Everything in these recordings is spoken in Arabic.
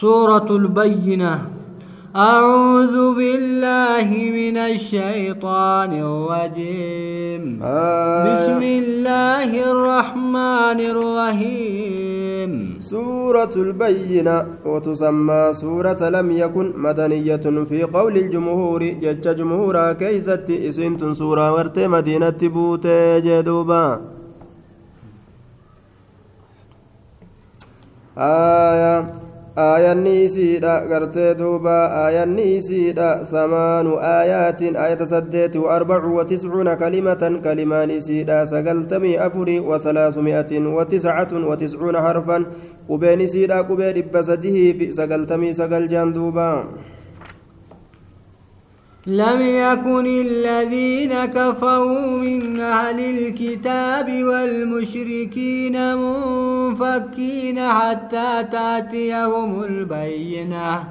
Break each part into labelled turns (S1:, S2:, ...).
S1: سورة البينة. أعوذ بالله من الشيطان الرجيم.
S2: آه.
S1: بسم الله الرحمن الرحيم.
S2: سورة البينة وتسمى سورة لم يكن مدنية في قول الجمهور. جج جمهورا كيست إسنت سورة ورت مدينة بوت جدوبا. آية. Aayanni isiidha gartee duuba aayanni isiidha samaanu aayaatin aayata saddeeti wa arbacu wa tiscuuna kalimatan kalimaan isiidha sagaltamii afuri wa salaasumi'atin wa tiscatun wa tiscuuna harfan qubeen isiidha qubee dhibba sadihiif sagaltamii sagal jaan duuba
S1: لم يكن الذين كفروا من أهل الكتاب والمشركين منفكين حتى تأتيهم البينة.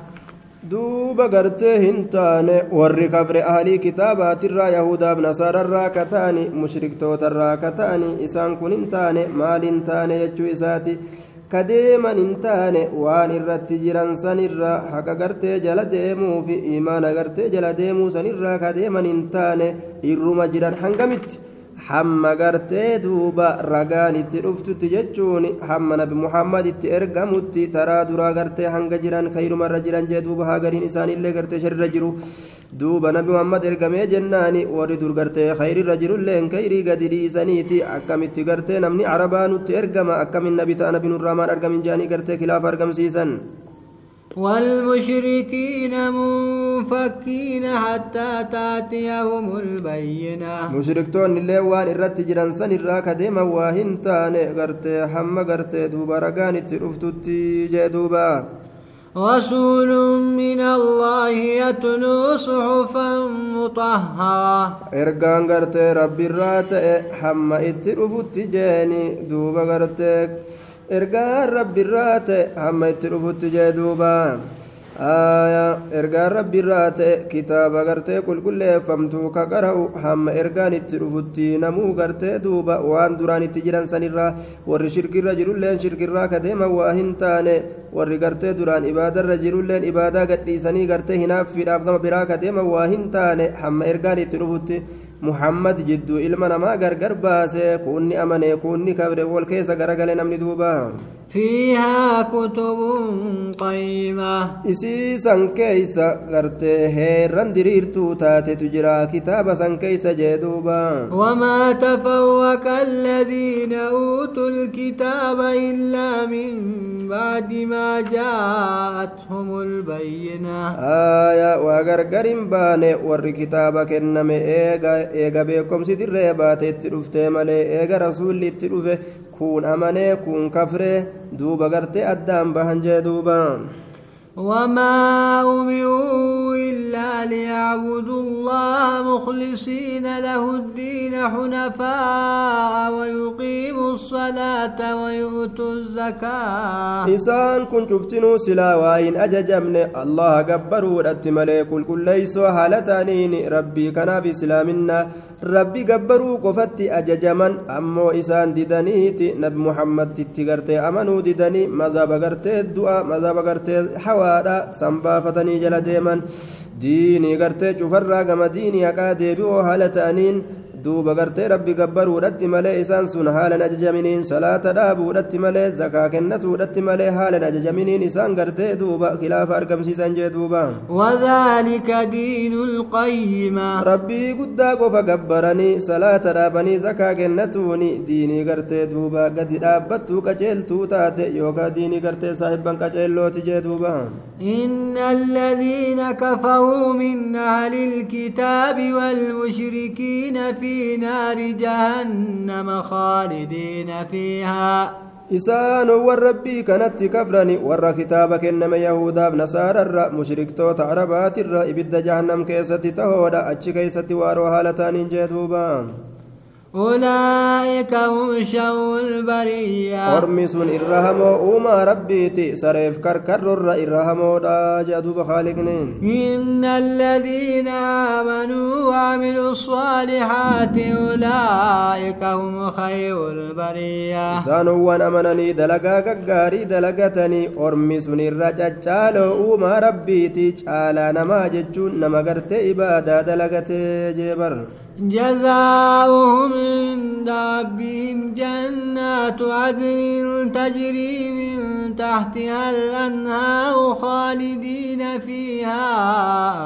S2: دوب قرته انتان ور كفر أهل الكتاب ترى يهودا بن سارا راكتاني مشرك توتر راكتاني إسان كن انتان مال انتان يجو إساتي. Kadeeman hin taane waan irratti jiran sanirra haqa gartee jala deemuu fi imaana gartee jala deemuu sanirraa kadeeman hin taane irruma jiran hangamitti hamma gartee duuba ragaan itti dhuftutti jechuun hamma nabi muhammad itti ergamutti taraa duraa gartee hanga jiran kayrumarra jiran jee duuba hagariin isaanillee gartee sharrirra jiru duuba nabi muhammad ergamee jennaani warri dur gartee khayrirra jirulleen kayrii gadi dhiisaniiti akkamitti gartee namni arabaa nutti ergama akkamin nabi ta'a nabi nurraamaan argamin jaanii gartee kilaafa argamsiisan
S1: والمشركين منفكين حتى تأتيهم البينة.
S2: مشركتون اللي وان الرت جران سن الراك ديما واهن تاني غرتي حما غرتي دوبا رغان ترفتتي جدوبا
S1: رسول من الله يتلو صحفا مطهرة.
S2: ergaan gartee rabbiirraa ta'e hamma itti dhufutti jeeni duuba ergaan rabbiirraa ta'e hamma itti dhufutti jee duuba ergaan rabbiirraa ta'e kitaaba gartee qulqulleeffamtuu ka qara'u hamma ergaan itti dhufutti namuu gartee duuba waan duraan itti jiran sanirraa warri shirkirra jirulleen shirkirraa ka deeman waa hin taane warri gartee duraan ibaadarra jirulleen ibaadaa gadhiisanii gartee hinaaffiidhaaf gama biraa ka deeman waa hin taane hamma ergaan itti dhufutti jidduu ilma namaa gargar baase kunni amane kunni kabre wal keessa garagale namni duuba
S1: فيها كتب قيمة
S2: gartee heerran diriirtuu taatetu jira kitaaba san keeysa jee duuba
S1: وما تفوق الذين أوتوا الكتاب إلا من بعد ما جاءتهم البينة
S2: waa gargar hin baane warri kitaaba kenname eega eega beekomsi dirree baate itti dhuftee malee amanee kun kafree duuba gartee addaan bahan jee duuba
S1: وما أمروا إلا ليعبدوا الله مخلصين له الدين حنفاء ويقيموا الصلاة ويؤتوا الزكاة.
S2: إسان كنت افتنوا سلاوين أججا من الله قبروا رأت ملك الكل ليس وحالتانين ربي كان في سلامنا ربي قبروا قفت أججا من أمو إسان ددنيت نب محمد تتغرت أمنوا ددني ماذا بغرت الدعاء ماذا بغرت حوالي hawaadha sanbaafatanii jala deeman diinii gartee cufarraa gama diinii haqaa deebi'oo haala ta'aniin duuba gartee rabbi gabbaruudhatti malee isaan sun haalan ajajaminiin salaata dhaabuudhatti malee zakaa kennatuudhatti malee haalan ajajaminiin isaan gartee duuba khilaafa argamsiisan jee duuba
S1: وذلك دين القيمة
S2: rabbii guddaa qofa gabbaranii salaata dhaabanii zakaa kennatuuni diinii gartee duuba gadi dhaabbattuu qaceeltuu taate yookaan diinii gartee saahibban qaceellooti jee duuba
S1: إن الذين كفروا من أهل الكتاب والمشركين في نار جهنم خالدين فيها.
S2: إسان والربي كانت كفرني ور كتابك إنما يهودا بنصارى الر مشرك توت عربات الر جهنم كيست تهودا أتش كيست واروها لتان جدوبان
S1: أولئك هم شر البرية
S2: irra hamoo uumaa rabbiiti sareef karkarrorra irra hamoodha jedha duuba haaliqniin
S1: إن الذين آمنوا وعملوا الصالحات أولئك هم خير البرية
S2: amananii dalagaa gaggaarii dalagatanii ormi sun irra caccaaloo uumaa rabbiiti caalaa namaa jechuun nama gartee ibaadaa dalagatee jeebar
S1: جزاؤهم دابهم جنات عدن تجري من تحتها الأنهار خالدين فيها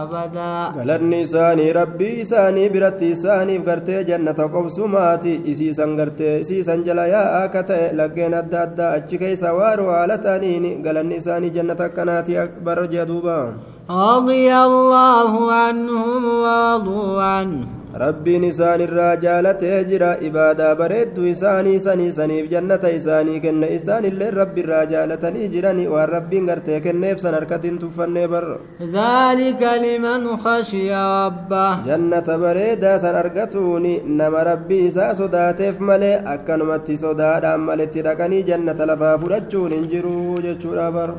S1: أبدا.
S2: قال النساني ربي ساني برتي ساني فقرت جنة قوسماتي إسيسا قرت إسيسا جلا يا آكت لقين الدادة أجكي سوار وعلى تانين قال النساني جنة كناتي أكبر جدوبا.
S1: رضي الله عنهم ورضوا عنه.
S2: Rabbiin isaan irraa jaalatee jira ibaadaa bareedduu isaanii sanii saniif jannata isaanii kenne isaanillee rabbi irraa jaalatanii jirani waan rabbiin gartee kenneef san harkatiin tuffannee bar
S1: ذلك لمن خشي ربه
S2: jannata bareedaa san argatuuni nama rabbii isaa sodaateef malee akkanumatti sodaadhaan maletti dhaqanii jannata lafaa fudhachuun hin jiru jechuudha bar